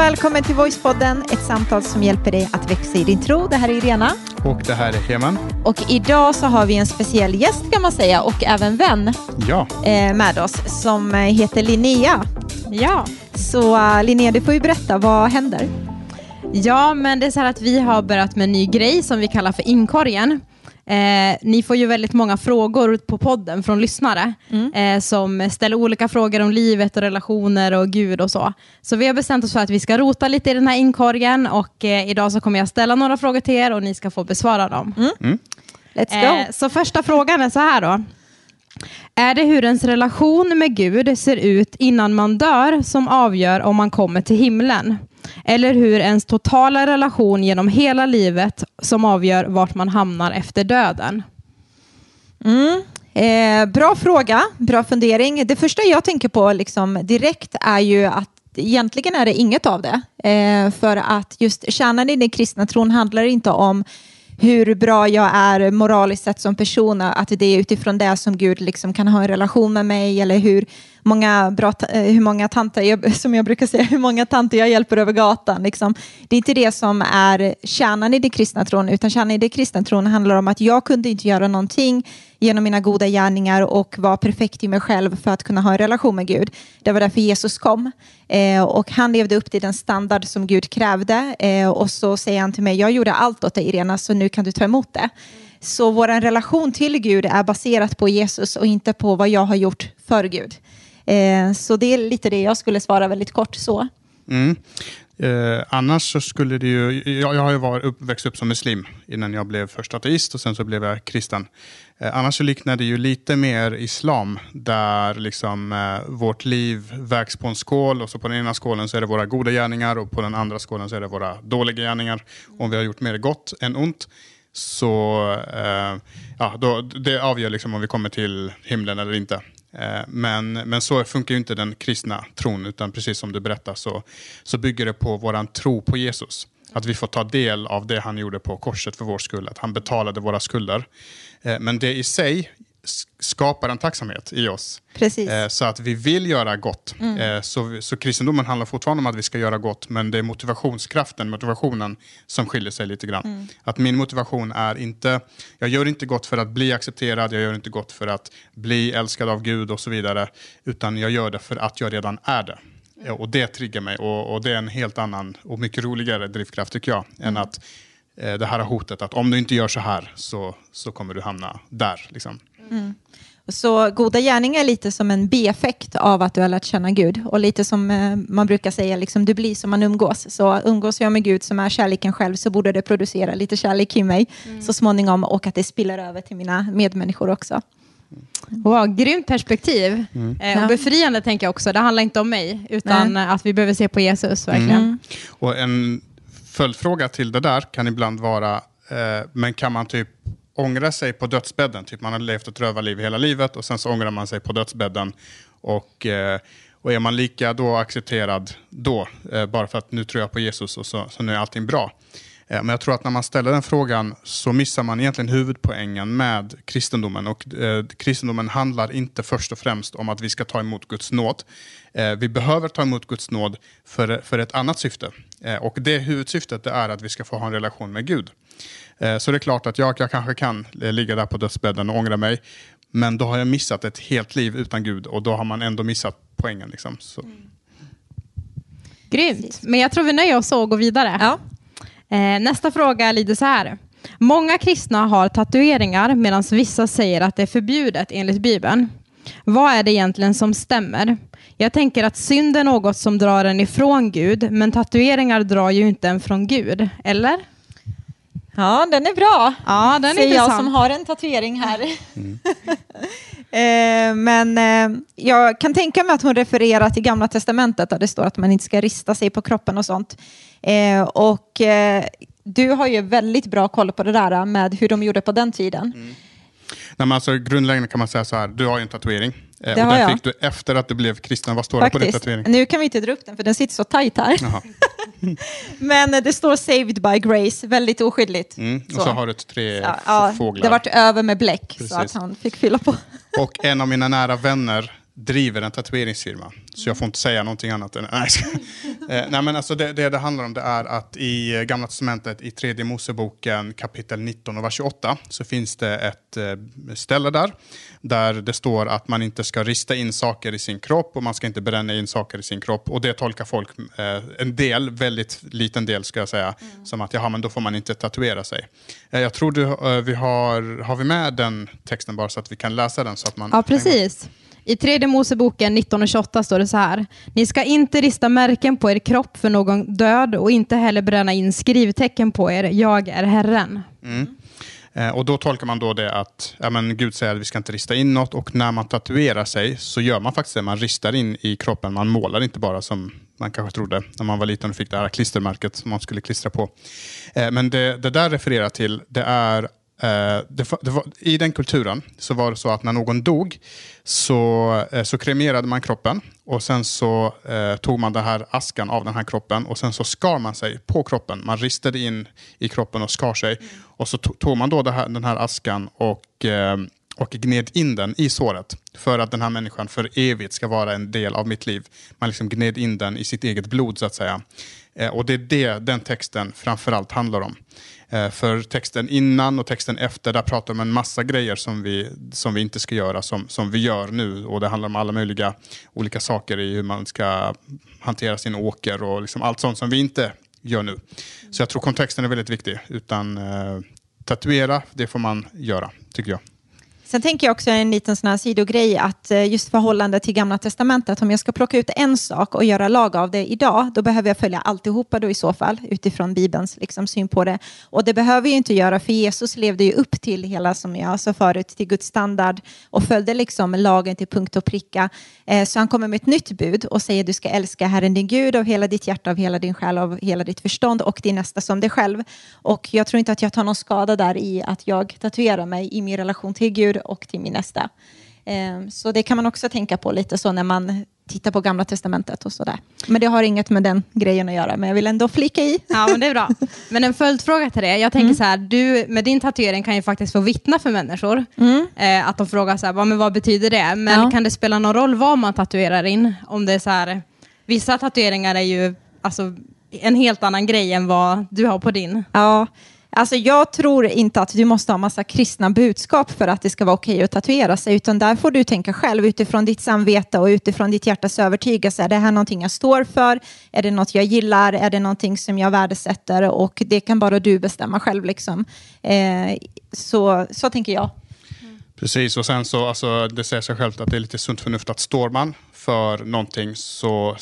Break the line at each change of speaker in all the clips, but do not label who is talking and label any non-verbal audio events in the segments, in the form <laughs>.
välkommen till Voicepodden, ett samtal som hjälper dig att växa i din tro. Det här är Irena.
Och det här är Heman.
Och idag så har vi en speciell gäst kan man säga och även vän
Ja.
eh, med oss som eh, heter Linnea.
Ja.
Så uh, Linnea, du får ju berätta, vad händer?
ja, men det är så här att vi har börjat med en ny grej som vi kallar för inkorgen. Eh, ni får ju väldigt många frågor på podden från lyssnare eh, som ställer olika frågor om livet och relationer och Gud och så. Så vi har bestämt oss för att vi ska rota lite i den här inkorgen och eh, idag så kommer jag ställa några frågor till er och ni ska få besvara dem.
Let's go.
Eh, så första frågan är så här då. Är det hur ens relation med Gud ser ut innan man dör som avgör om man kommer till himlen? Eller hur ens totala relation genom hela livet som avgör vart man hamnar efter döden? Mm.
Eh, bra fråga, bra fundering. Det första jag tänker på liksom, direkt är ju att egentligen är det inget av det. Eh, för att just kärnan i den kristna tron handlar inte om hur bra jag är moraliskt sett som person, att det är utifrån det som Gud liksom kan ha en relation med mig eller hur många, bra, eh, hur många tanter, jag, <laughs> som jag brukar säga, hur många tanter jag hjälper över gatan. Liksom. Det är inte det som är kärnan i det kristna tron, utan kärnan i det kristna tron handlar om att jag kunde inte göra någonting genom mina goda gärningar och vara perfekt i mig själv för att kunna ha en relation med Gud. Det var därför Jesus kom. Eh, och han levde upp till den standard som Gud krävde. Eh, och så säger han till mig, jag gjorde allt åt dig Irena, så nu kan du ta emot det. Så vår relation till Gud är baserat på Jesus och inte på vad jag har gjort för Gud. Eh, så det är lite det jag skulle svara väldigt kort så.
Mm. Eh, annars så skulle det ju... Jag, jag har ju varit upp, växt upp som muslim innan jag blev först ateist och sen så blev jag kristen. Eh, annars så liknar det ju lite mer islam där liksom eh, vårt liv vägs på en skål och så på den ena skålen så är det våra goda gärningar och på den andra skålen så är det våra dåliga gärningar. Om vi har gjort mer gott än ont så eh, ja, då, det avgör liksom om vi kommer till himlen eller inte. Eh, men, men så funkar ju inte den kristna tron, utan precis som du berättar så, så bygger det på vår tro på Jesus. Att vi får ta del av det han gjorde på korset för vår skull, att han betalade våra skulder. Eh, men det i sig skapar en tacksamhet i oss. Eh, Så att vi vill göra gott. Eh, Så, så kristendomen handlar fortfarande om att vi ska göra gott, men det är motivationskraften, motivationen som skiljer sig lite grann. Att min motivation är inte, jag gör inte gott för att bli accepterad, jag gör inte gott för att bli älskad av Gud och så vidare, utan jag gör det för att jag redan är det. Eh, Och det triggar mig och, och det är en helt annan och mycket roligare drivkraft tycker jag, än att eh, det här hotet att om du inte gör så här så, så kommer du hamna där. Liksom.
Så goda gärningar är lite som en bieffekt av att du har lärt känna Gud. Och lite som eh, man brukar säga, liksom, du blir som man umgås. Så umgås jag med Gud som är kärleken själv så borde det producera lite kärlek i mig så småningom och att det spiller över till mina medmänniskor också.
Wow, grymt perspektiv. Eh,
Ja.
och befriande tänker jag också. Det handlar inte om mig, utan
Nej.
eh, att vi behöver se på Jesus verkligen.
Och en följdfråga till det där kan ibland vara, eh, men kan man typ ångra sig på dödsbädden? Typ man har levt ett rövarliv hela livet och sen så ångrar man sig på dödsbädden. Och, eh, och är man lika då accepterad då? Eh, bara för att nu tror jag på Jesus och så, så nu är allting bra. Eh, Men jag tror att när man ställer den frågan så missar man egentligen huvudpoängen med kristendomen. Och eh, kristendomen handlar inte först och främst om att vi ska ta emot Guds nåd. Eh, vi behöver ta emot Guds nåd för, för ett annat syfte. Eh, och det huvudsyftet det är att vi ska få ha en relation med Gud. Eh, så det är klart att jag, jag kanske kan eh, ligga där på dödsbädden och ångra mig. Men då har jag missat ett helt liv utan Gud och då har man ändå missat poängen. Liksom. Så.
Grymt. Men jag tror vi nöjer oss så och går vidare.
Ja.
Eh, nästa fråga lyder så här. Många kristna har tatueringar medan vissa säger att det är förbjudet enligt Bibeln. Vad är det egentligen som stämmer? Jag tänker att synd är något som drar en ifrån Gud, men tatueringar drar ju inte en från Gud, eller?
Ja, den är bra.
Ja, den är
Säger jag som har en tatuering här. <laughs> eh, men eh, jag kan tänka mig att hon refererar till Gamla Testamentet där det står att man inte ska rista sig på kroppen och sånt. Eh, och eh, du har ju väldigt bra koll på det där med hur de gjorde på den tiden.
Nej, men alltså, grundläggande kan man säga så här, du har ju en tatuering. Eh,
Det
och
har
den
jag.
fick du efter att du blev kristen. Vad står det på din
Faktiskt.
tatuering?
Nu kan vi inte dra upp den för den sitter så tajt här. <laughs> Men eh, det står Saved by Grace, väldigt oskyldigt.
Mm. Och så har du tre
ja,
fåglar.
det vart över med bläck så
Precis.
att han fick fylla på.
Och en av mina nära vänner driver en tatueringsfirma. Så jag får inte säga någonting annat än... Nej, <laughs> eh, nej men alltså det, det det handlar om det är att i eh, Gamla Testamentet, i tredje Moseboken kapitel 19 och vers 28, så finns det ett eh, ställe där, där det står att man inte ska rista in saker i sin kropp och man ska inte bränna in saker i sin kropp. Och det tolkar folk, en del, väldigt liten del ska jag säga, mm. som att jaha, men då får man inte tatuera sig. jag tror du, vi har, har vi med den texten bara så att vi kan läsa den? Så att man
ja, precis. I tredje Moseboken 1928 står det så här. Ni ska inte rista märken på er kropp för någon död och inte heller bränna in skrivtecken på er. Jag är Herren.
Mm. Eh, och då tolkar man då det att ja, men Gud säger att vi ska inte rista in något och när man tatuerar sig så gör man faktiskt det. Man ristar in i kroppen. Man målar inte bara som man kanske trodde när man var liten och fick det här klistermärket som man skulle klistra på. Eh, men det, det där refererar till det är Eh, det, det var, I den kulturen så var det så att när någon dog så, eh, så kremerade man kroppen och sen så eh, tog man den här askan av den här kroppen och sen så skar man sig på kroppen. Man ristade in i kroppen och skar sig. Mm. Och så tog man då här, den här askan och, eh, och gned in den i såret för att den här människan för evigt ska vara en del av mitt liv. Man liksom gned in den i sitt eget blod så att säga. Eh, och det är det den texten framförallt handlar om. Eh, för texten innan och texten efter, där pratar de om en massa grejer som vi, som vi inte ska göra, som, som vi gör nu. Och det handlar om alla möjliga olika saker i hur man ska hantera sin åker och liksom allt sånt som vi inte gör nu. Så jag tror kontexten är väldigt viktig. Utan eh, tatuera, det får man göra, tycker jag.
Sen tänker jag också en liten sån här sidogrej att eh, just förhållande till Gamla Testamentet, om jag ska plocka ut en sak och göra lag av det idag, då behöver jag följa alltihopa då i så fall, utifrån Bibelns liksom, syn på det. Och det behöver jag inte göra, för Jesus levde ju upp till hela, som jag sa förut, till Guds standard och följde liksom lagen till punkt och pricka. Eh, så han kommer med ett nytt bud och säger du ska älska Herren din Gud av hela ditt hjärta, av hela din själ, av hela ditt förstånd och din nästa som dig själv. Och jag tror inte att jag tar någon skada där i att jag tatuerar mig i min relation till Gud och till min nästa. Ehm, så det kan man också tänka på lite så när man tittar på Gamla Testamentet och sådär. Men det har inget med den grejen att göra, men jag vill ändå flika i.
Ja, men det är bra. <laughs> Men en följdfråga till det. Jag tänker mm. så här, du med din tatuering kan ju faktiskt få vittna för människor. Mm. Eh, att de frågar så här, vad, men vad betyder det? Men ja. kan det spela någon roll vad man tatuerar in? Om det är så här, vissa tatueringar är ju alltså, en helt annan grej än vad du har på din.
Ja, Alltså jag tror inte att du måste ha massa kristna budskap för att det ska vara okej att tatuera sig, utan där får du tänka själv utifrån ditt samvete och utifrån ditt hjärtas övertygelse. Är det här någonting jag står för? Är det något jag gillar? Är det någonting som jag värdesätter? Och det kan bara du bestämma själv. Liksom. Eh, så, så tänker jag.
Precis, och sen så, alltså, det säger sig självt att det är lite sunt förnuft att står man för någonting så,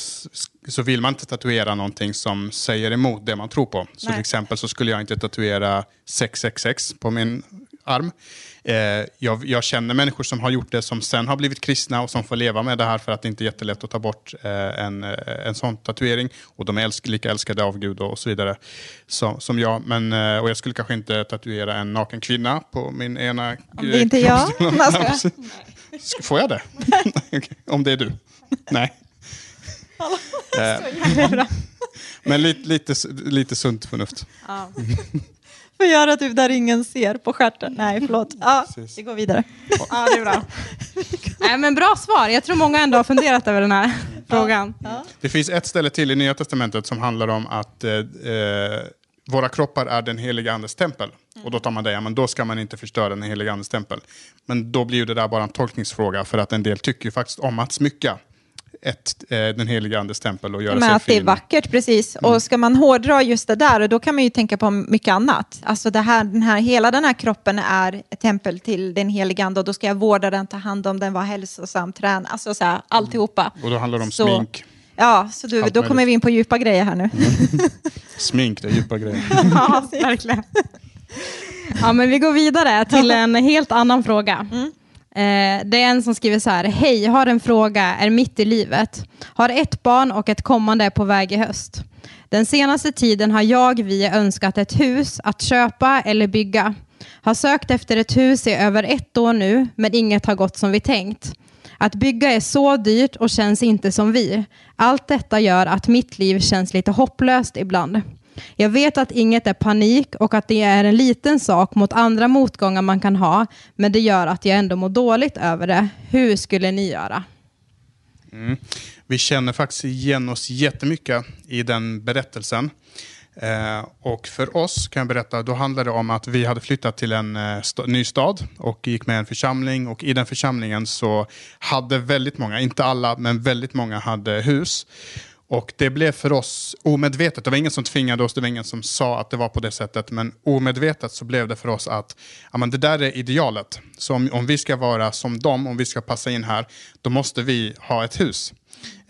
så vill man inte tatuera någonting som säger emot det man tror på. Så Nej. till exempel så skulle jag inte tatuera 666 på min arm. Eh, jag, jag, känner människor som har gjort det som sen har blivit kristna och som får leva med det här för att det inte är jättelätt att ta bort eh, en, eh, en sån tatuering. Och de är älsk, lika älskade av Gud och, så vidare som, som jag. Men, eh, och jag skulle kanske inte tatuera en naken kvinna på min ena...
Om det är inte jag? <laughs>
Får jag det? <laughs> <laughs> Om det är du? Nej. Eh, men lite, lite, lite sunt förnuft. Ja.
Får göra typ där ingen ser på stjärten. Nej, förlåt. Ja, vi går vidare.
Ja, det är bra. <laughs> Nej, men bra svar. Jag tror många ändå har funderat över den här frågan. Ja.
Det finns ett ställe till i Nya Testamentet som handlar om att eh, eh våra kroppar är den heliga Andes tempel. Mm. Och då tar man det, ja, men då ska man inte förstöra den heliga Andes tempel. Men då blir det där bara en tolkningsfråga för att en del tycker ju faktiskt om att smycka ett, eh, den heliga Andes tempel och göra
Men
sig
att fin. det är vackert, precis. Mm. Och ska man hårdra just det där, då kan man ju tänka på mycket annat. Alltså det här, den här, hela den här kroppen är ett tempel till den heliga Ande och då ska jag vårda den, ta hand om den, vara hälsosam, träna, alltså så här, alltihopa.
Mm. Och då handlar det om så, smink.
Ja, så du, då kommer vi in på djupa grejer här nu. Mm. <laughs>
Smink, det är djupa grejer. <laughs>
ja, verkligen. Ja, men vi går vidare till en helt annan fråga. Mm. Eh, det är en som skriver så här. Hej, har en fråga, är mitt i livet. Har ett barn och ett kommande är på väg i höst. Den senaste tiden har jag, vi önskat ett hus att köpa eller bygga. Har sökt efter ett hus i över ett år nu, men inget har gått som vi tänkt. Att bygga är så dyrt och känns inte som vi. Allt detta gör att mitt liv känns lite hopplöst ibland. Jag vet att inget är panik och att det är en liten sak mot andra motgångar man kan ha, men det gör att jag ändå mår dåligt över det. Hur skulle ni göra? Mm.
Vi känner faktiskt igen oss jättemycket i den berättelsen. Eh, och för oss kan jag berätta, då handlade det om att vi hade flyttat till en eh, st ny stad och gick med i en församling. Och i den församlingen så hade väldigt många, inte alla, men väldigt många hade hus. Och det blev för oss omedvetet, det var ingen som tvingade oss, det var ingen som sa att det var på det sättet, men omedvetet så blev det för oss att ja, men det där är idealet. Så om, om vi ska vara som dem, om vi ska passa in här, då måste vi ha ett hus.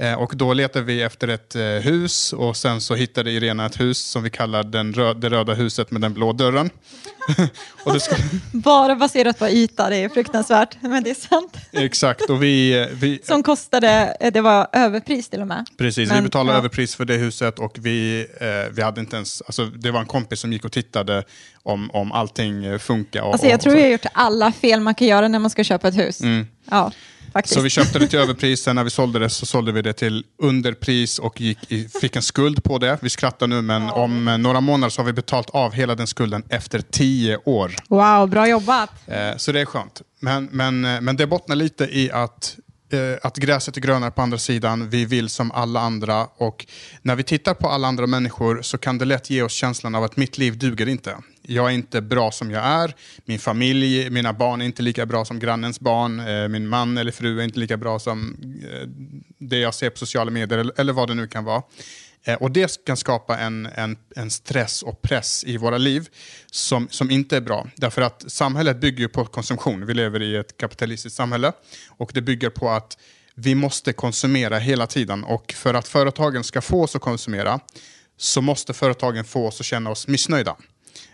Eh, och då letade vi efter ett eh, hus och sen så hittade Irena ett hus som vi kallar den rö- det röda huset med den blå dörren. <laughs> ska, <laughs>
Bara baserat på yta, det är fruktansvärt, men det är sant.
exakt, och vi, eh, vi,
Som kostade, det var överpris till och med.
Precis, vi
Men,
betalade
ja.
överpris för det huset och vi, eh, vi hade inte ens, alltså, det var en kompis som gick och tittade om, om allting funkar. Och,
Alltså jag
och,
tror
och
vi
så.
har gjort alla fel man kan göra när man ska köpa ett hus. Ja, faktiskt.
Så vi köpte det till överpris, sen när vi sålde det så sålde vi det till underpris och gick i, fick en skuld på det. Vi skrattar nu men om eh, några månader så har vi betalt av hela den skulden efter tio år.
Wow, bra jobbat.
Eh, så det är skönt. Men, men, eh, men det bottnar lite i att, eh, att gräset är grönare på andra sidan. Vi vill som alla andra. Och när vi tittar på alla andra människor så kan det lätt ge oss känslan av att mitt liv duger inte. Jag är inte bra som jag är. Min familj, mina barn är inte lika bra som grannens barn. Eh, min man eller fru är inte lika bra som eh, det jag ser på sociala medier eller, eller vad det nu kan vara. Eh, och det kan skapa en, en, en stress och press i våra liv som, som inte är bra. Därför att samhället bygger på konsumtion. Vi lever i ett kapitalistiskt samhälle och det bygger på att vi måste konsumera hela tiden. Och för att företagen ska få oss att konsumera så måste företagen få oss att känna oss missnöjda.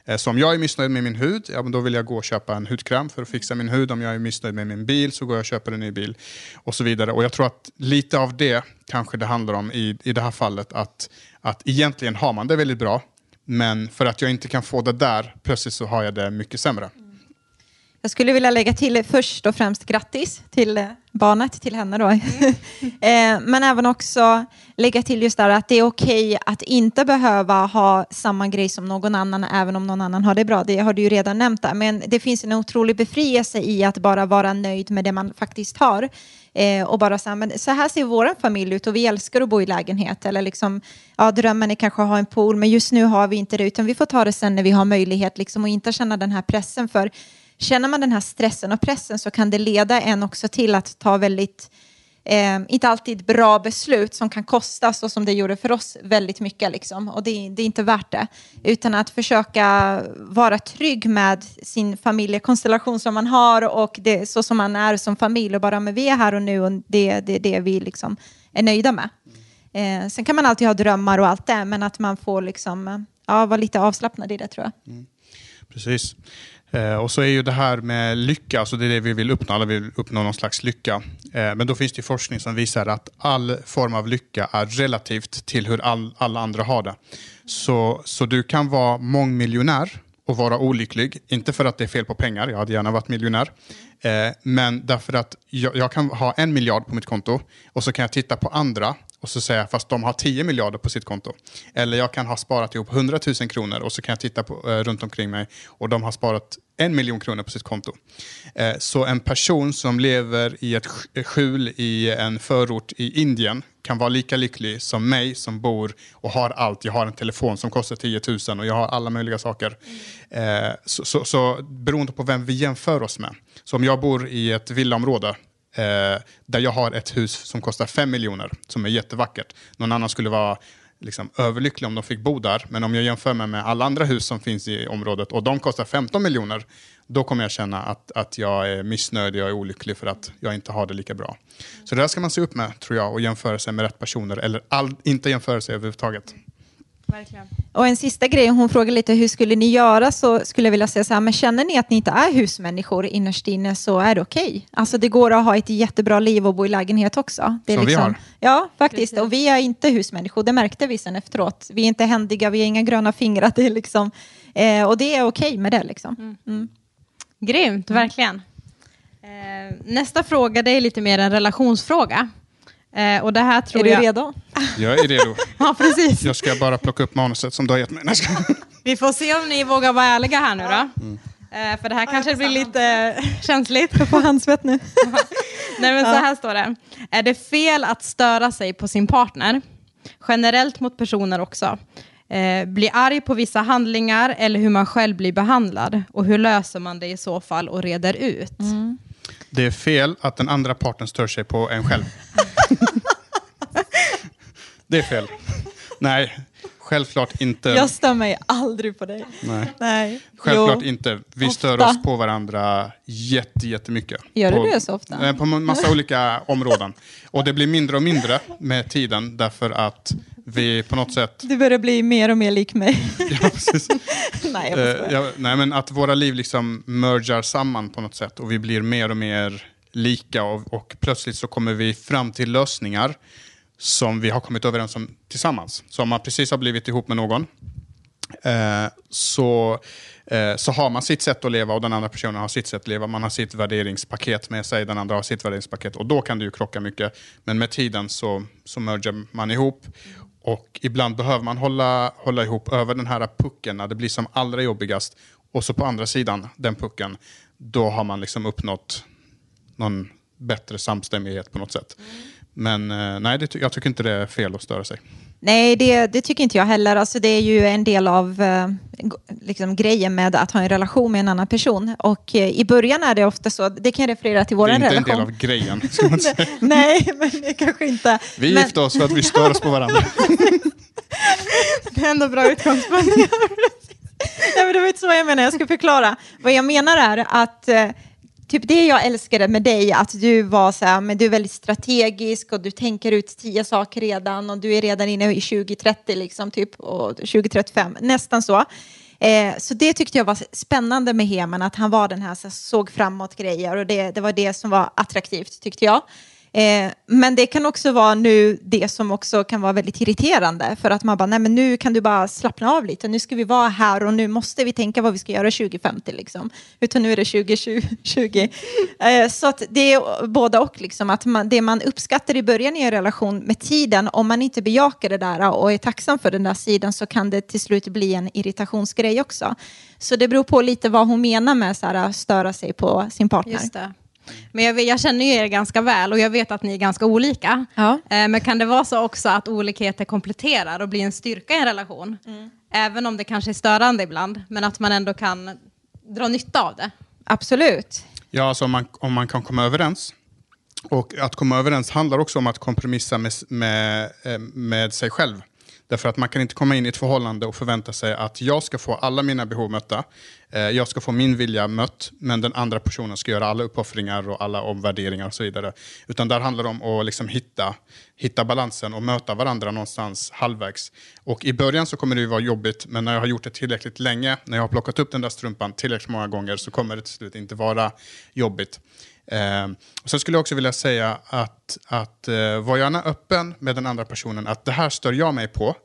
Eh, så om jag är missnöjd med min hud, ja, då vill jag gå och köpa en hudkräm för att fixa min hud. Om jag är missnöjd med min bil så går jag och köper en ny bil. Och så vidare. Och jag tror att lite av det kanske det handlar om i, i det här fallet. Att, att egentligen har man det väldigt bra. Men för att jag inte kan få det där, plötsligt så har jag det mycket sämre.
Jag skulle vilja lägga till först och främst grattis till eh, barnet, till henne då. Mm. <laughs> men även också lägga till just där att det är okej att inte behöva ha samma grej som någon annan, även om någon annan har det bra. Det har du ju redan nämnt där. Men det finns en otrolig befrielse i att bara vara nöjd med det man faktiskt har. Eh, och bara säga, men så här ser vår familj ut och vi älskar att bo i lägenhet. Eller liksom, ja, drömmen är kanske att ha en pool, men just nu har vi inte det, utan vi får ta det sen när vi har möjlighet liksom, och inte känna den här pressen. För känner man den här stressen och pressen så kan det leda en också till att ta väldigt, eh, inte alltid bra beslut som kan kosta så som det gjorde för oss väldigt mycket. Liksom. Och det, det är inte värt det. Utan att försöka vara trygg med sin familjekonstellation som man har och det, så som man är som familj. Och bara, men vi är här och nu och det är det, det vi liksom är nöjda med. Eh, sen kan man alltid ha drömmar och allt det, men att man får liksom, eh, ja, vara lite avslappnad i det tror jag. Mm.
Precis. Eh, och så är ju det här med lycka, alltså det är det vi vill uppnå, alla vill uppnå någon slags lycka. Eh, men då finns det forskning som visar att all form av lycka är relativt till hur all, alla andra har det. Så, så du kan vara mångmiljonär och vara olycklig, inte för att det är fel på pengar, jag hade gärna varit miljonär, eh, men därför att jag, jag kan ha en miljard på mitt konto och så kan jag titta på andra och så säga fast de har 10 miljarder på sitt konto. Eller jag kan ha sparat ihop 100 000 kronor och så kan jag titta på, eh, runt omkring mig och de har sparat en miljon kronor på sitt konto. Eh, så en person som lever i ett eh, skjul i en förort i Indien kan vara lika lycklig som mig som bor och har allt. Jag har en telefon som kostar 10 000 och jag har alla möjliga saker. Eh, så, så, så beroende på vem vi jämför oss med. Så om jag bor i ett villaområde eh, där jag har ett hus som kostar 5 miljoner, som är jättevackert. Någon annan skulle vara liksom, överlycklig om de fick bo där. Men om jag jämför mig med alla andra hus som finns i området och de kostar 15 miljoner, då kommer jag känna att, att jag är missnöjd och jag är olycklig för att jag inte har det lika bra. Så det där ska man se upp med, tror jag, och jämföra sig med rätt personer, eller all, inte jämföra sig överhuvudtaget.
Verkligen.
Och en sista grej, hon frågar lite hur skulle ni göra så skulle jag vilja säga så här, men känner ni att ni inte är husmänniskor innerst inne så är det okej. Alltså det går att ha ett jättebra liv och bo i lägenhet också. Det är
Som vi har.
Ja, faktiskt.
Precis.
Och vi är inte husmänniskor, det märkte vi sen efteråt. Vi är inte händiga, vi har inga gröna fingrar. <laughs> Det är liksom, eh, och det är okej med det. Liksom. Mm.
Grymt, verkligen. Eh, nästa fråga det är lite mer en relationsfråga. Eh, och det här tror
Är du
jag...
redo?
Jag är redo. <laughs>
Ja, precis.
Jag ska bara plocka upp manuset som du har gett mig.
Vi får se om ni vågar vara ärliga här nu då. Eh, för det här kanske blir lite känsligt.
Jag får handsvett nu. <laughs>
Nej, men så här står det. Är det fel att störa sig på sin partner? Generellt mot personer också. Eh, bli arg på vissa handlingar eller hur man själv blir behandlad. Och hur löser man det i så fall och reder ut?
Det är fel att den andra parten stör sig på en själv. <laughs> det är fel. Nej, självklart inte.
Jag stör mig aldrig på dig.
Nej.
Nej.
Självklart
Jo.
inte. Vi
Ofta.
stör oss på varandra jätte, jättemycket.
Gör du
på,
det så ofta?
eh, På massa olika områden. Och det blir mindre och mindre med tiden därför att vi på något sätt...
Du börjar bli mer och mer lik mig. <laughs>
Ja, precis. <laughs>
Nej, jag
Eh, ja, nej, men att våra liv liksom mergar samman på något sätt och vi blir mer och mer lika och, och plötsligt så kommer vi fram till lösningar som vi har kommit överens om tillsammans. Så om man precis har blivit ihop med någon eh, så, eh, så har man sitt sätt att leva och den andra personen har sitt sätt att leva. Man har sitt värderingspaket med sig, den andra har sitt värderingspaket och då kan det ju krocka mycket. Men med tiden så, så merger man ihop och ibland behöver man hålla, hålla ihop över den här pucken när det blir som allra jobbigast. Och så på andra sidan den pucken, då har man liksom uppnått någon bättre samstämmighet på något sätt. Mm. Men eh, nej, det, jag tycker inte det är fel att störa sig.
Nej, det, det tycker inte jag heller. Alltså, det är ju en del av eh, liksom, grejen med att ha en relation med en annan person. Och eh, i början är det ofta så, det kan jag referera till vår
det är inte
relation.
en del av grejen. Ska man <laughs> säga.
Nej, men det kanske inte.
Vi
men,
gifte oss för att vi stör oss på varandra. <laughs>
Det är ändå bra utgångspunkt. <laughs>
Nej, men det var inte så jag menar, jag ska förklara. Vad jag menar är att eh, typ det jag älskade med dig, att du var så här, men du är väldigt strategisk och du tänker ut tio saker redan och du är redan inne i 2030 liksom, typ, och 2035, nästan så. Eh, så det tyckte jag var spännande med Heman, att han var den här, så här såg framåt grejer och det, det var det som var attraktivt tyckte jag. Eh, men det kan också vara nu det som också kan vara väldigt irriterande för att man bara, nej men nu kan du bara slappna av lite, nu ska vi vara här och nu måste vi tänka vad vi ska göra 2050 liksom. Utan nu är det 2020. Eh, så att det är båda och liksom att man, det man uppskattar i början i en relation med tiden, om man inte bejakar det där och är tacksam för den där sidan så kan det till slut bli en irritationsgrej också. Så det beror på lite vad hon menar med så här, störa sig på sin partner.
Just det. Men jag, jag känner ju er ganska väl och jag vet att ni är ganska olika.
Ja.
Eh, men kan det vara så också att olikheter kompletterar och blir en styrka i en relation? Även om det kanske är störande ibland, men att man ändå kan dra nytta av det.
Absolut.
Ja, alltså om man, om man kan komma överens. Och att komma överens handlar också om att kompromissa med, med, eh, med sig själv. Därför att man kan inte komma in i ett förhållande och förvänta sig att jag ska få alla mina behov mötta. Eh, jag ska få min vilja mött, men den andra personen ska göra alla uppoffringar och alla omvärderingar och så vidare. Utan där handlar det om att liksom hitta, hitta balansen och möta varandra någonstans halvvägs. Och i början så kommer det ju vara jobbigt, men när jag har gjort det tillräckligt länge, när jag har plockat upp den där strumpan tillräckligt många gånger så kommer det till slut inte vara jobbigt. Eh, och sen skulle jag också vilja säga att, att eh, var gärna öppen med den andra personen, att det här stör jag mig på,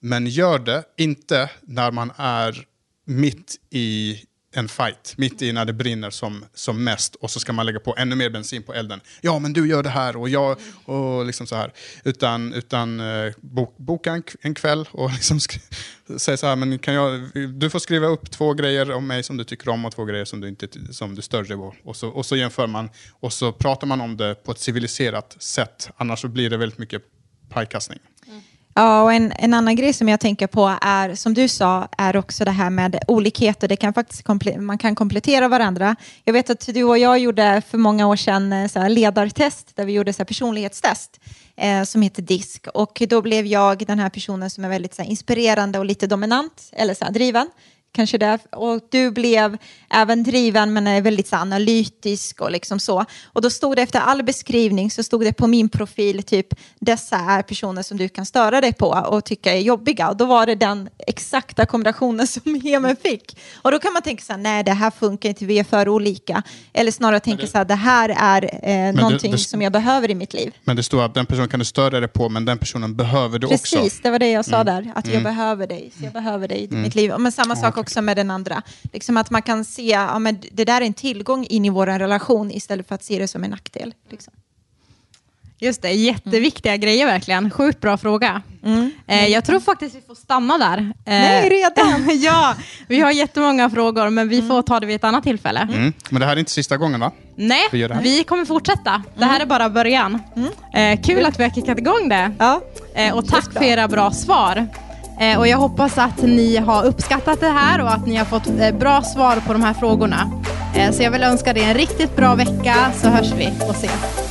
men gör det inte när man är mitt i en fight, mitt i när det brinner som, som mest och så ska man lägga på ännu mer bensin på elden. Ja, men du gör det här och jag och liksom så här. Utan, utan eh, bok, boka en, en kväll och <laughs> liksom säga säg så här, men kan jag, du får skriva upp två grejer om mig som du tycker om och två grejer som du, inte, som du stör dig på. Och så, och så jämför man och så pratar man om det på ett civiliserat sätt. Annars så blir det väldigt mycket pajkastning. Mm.
Ja, och en, en annan grej som jag tänker på är, som du sa, är också det här med olikheter. Det kan faktiskt man kan komplettera varandra. Jag vet att du och jag gjorde för många år sedan eh, så här ledartest, där vi gjorde så här personlighetstest eh, som heter DISK. Och då blev jag den här personen som är väldigt så här, inspirerande och lite dominant, eller så här, driven. Kanske det. Och du blev även driven men är väldigt så analytisk och liksom så. Och då stod det efter all beskrivning så stod det på min profil typ dessa är personer som du kan störa dig på och tycka är jobbiga. Och då var det den exakta kombinationen <laughs> som Hemen fick. Och då kan man tänka så här, nej det här funkar inte, vi är för olika. Eller snarare tänka så här, det här är eh, någonting
det-
som jag behöver i mitt liv.
Men det står att den personen kan du störa dig på, men den personen behöver du
Precis,
också.
det var det jag sa där. Att jag behöver dig. Så jag behöver dig i mitt liv. Men samma sak också med den andra. Liksom att man kan se, ja, men det där är en tillgång in i vår relation istället för att se det som en nackdel. Liksom.
Just det, jätteviktiga grejer verkligen. Sjukt bra fråga. Eh, jag tror faktiskt vi får stanna där. Eh,
Nej, redan? <laughs>
ja, vi har jättemånga frågor, men vi får ta det vid ett annat tillfälle.
Mm. Men det här är inte sista gången va?
Nej,
Vi gör det här.
vi kommer fortsätta. Det här är bara början. Eh, kul att vi har kickat igång det.
Ja.
Eh, och tack för era bra svar. Eh, och jag hoppas att ni har uppskattat det här och att ni har fått eh, bra svar på de här frågorna. Eh, så jag vill önska dig en riktigt bra vecka så hörs vi och ses.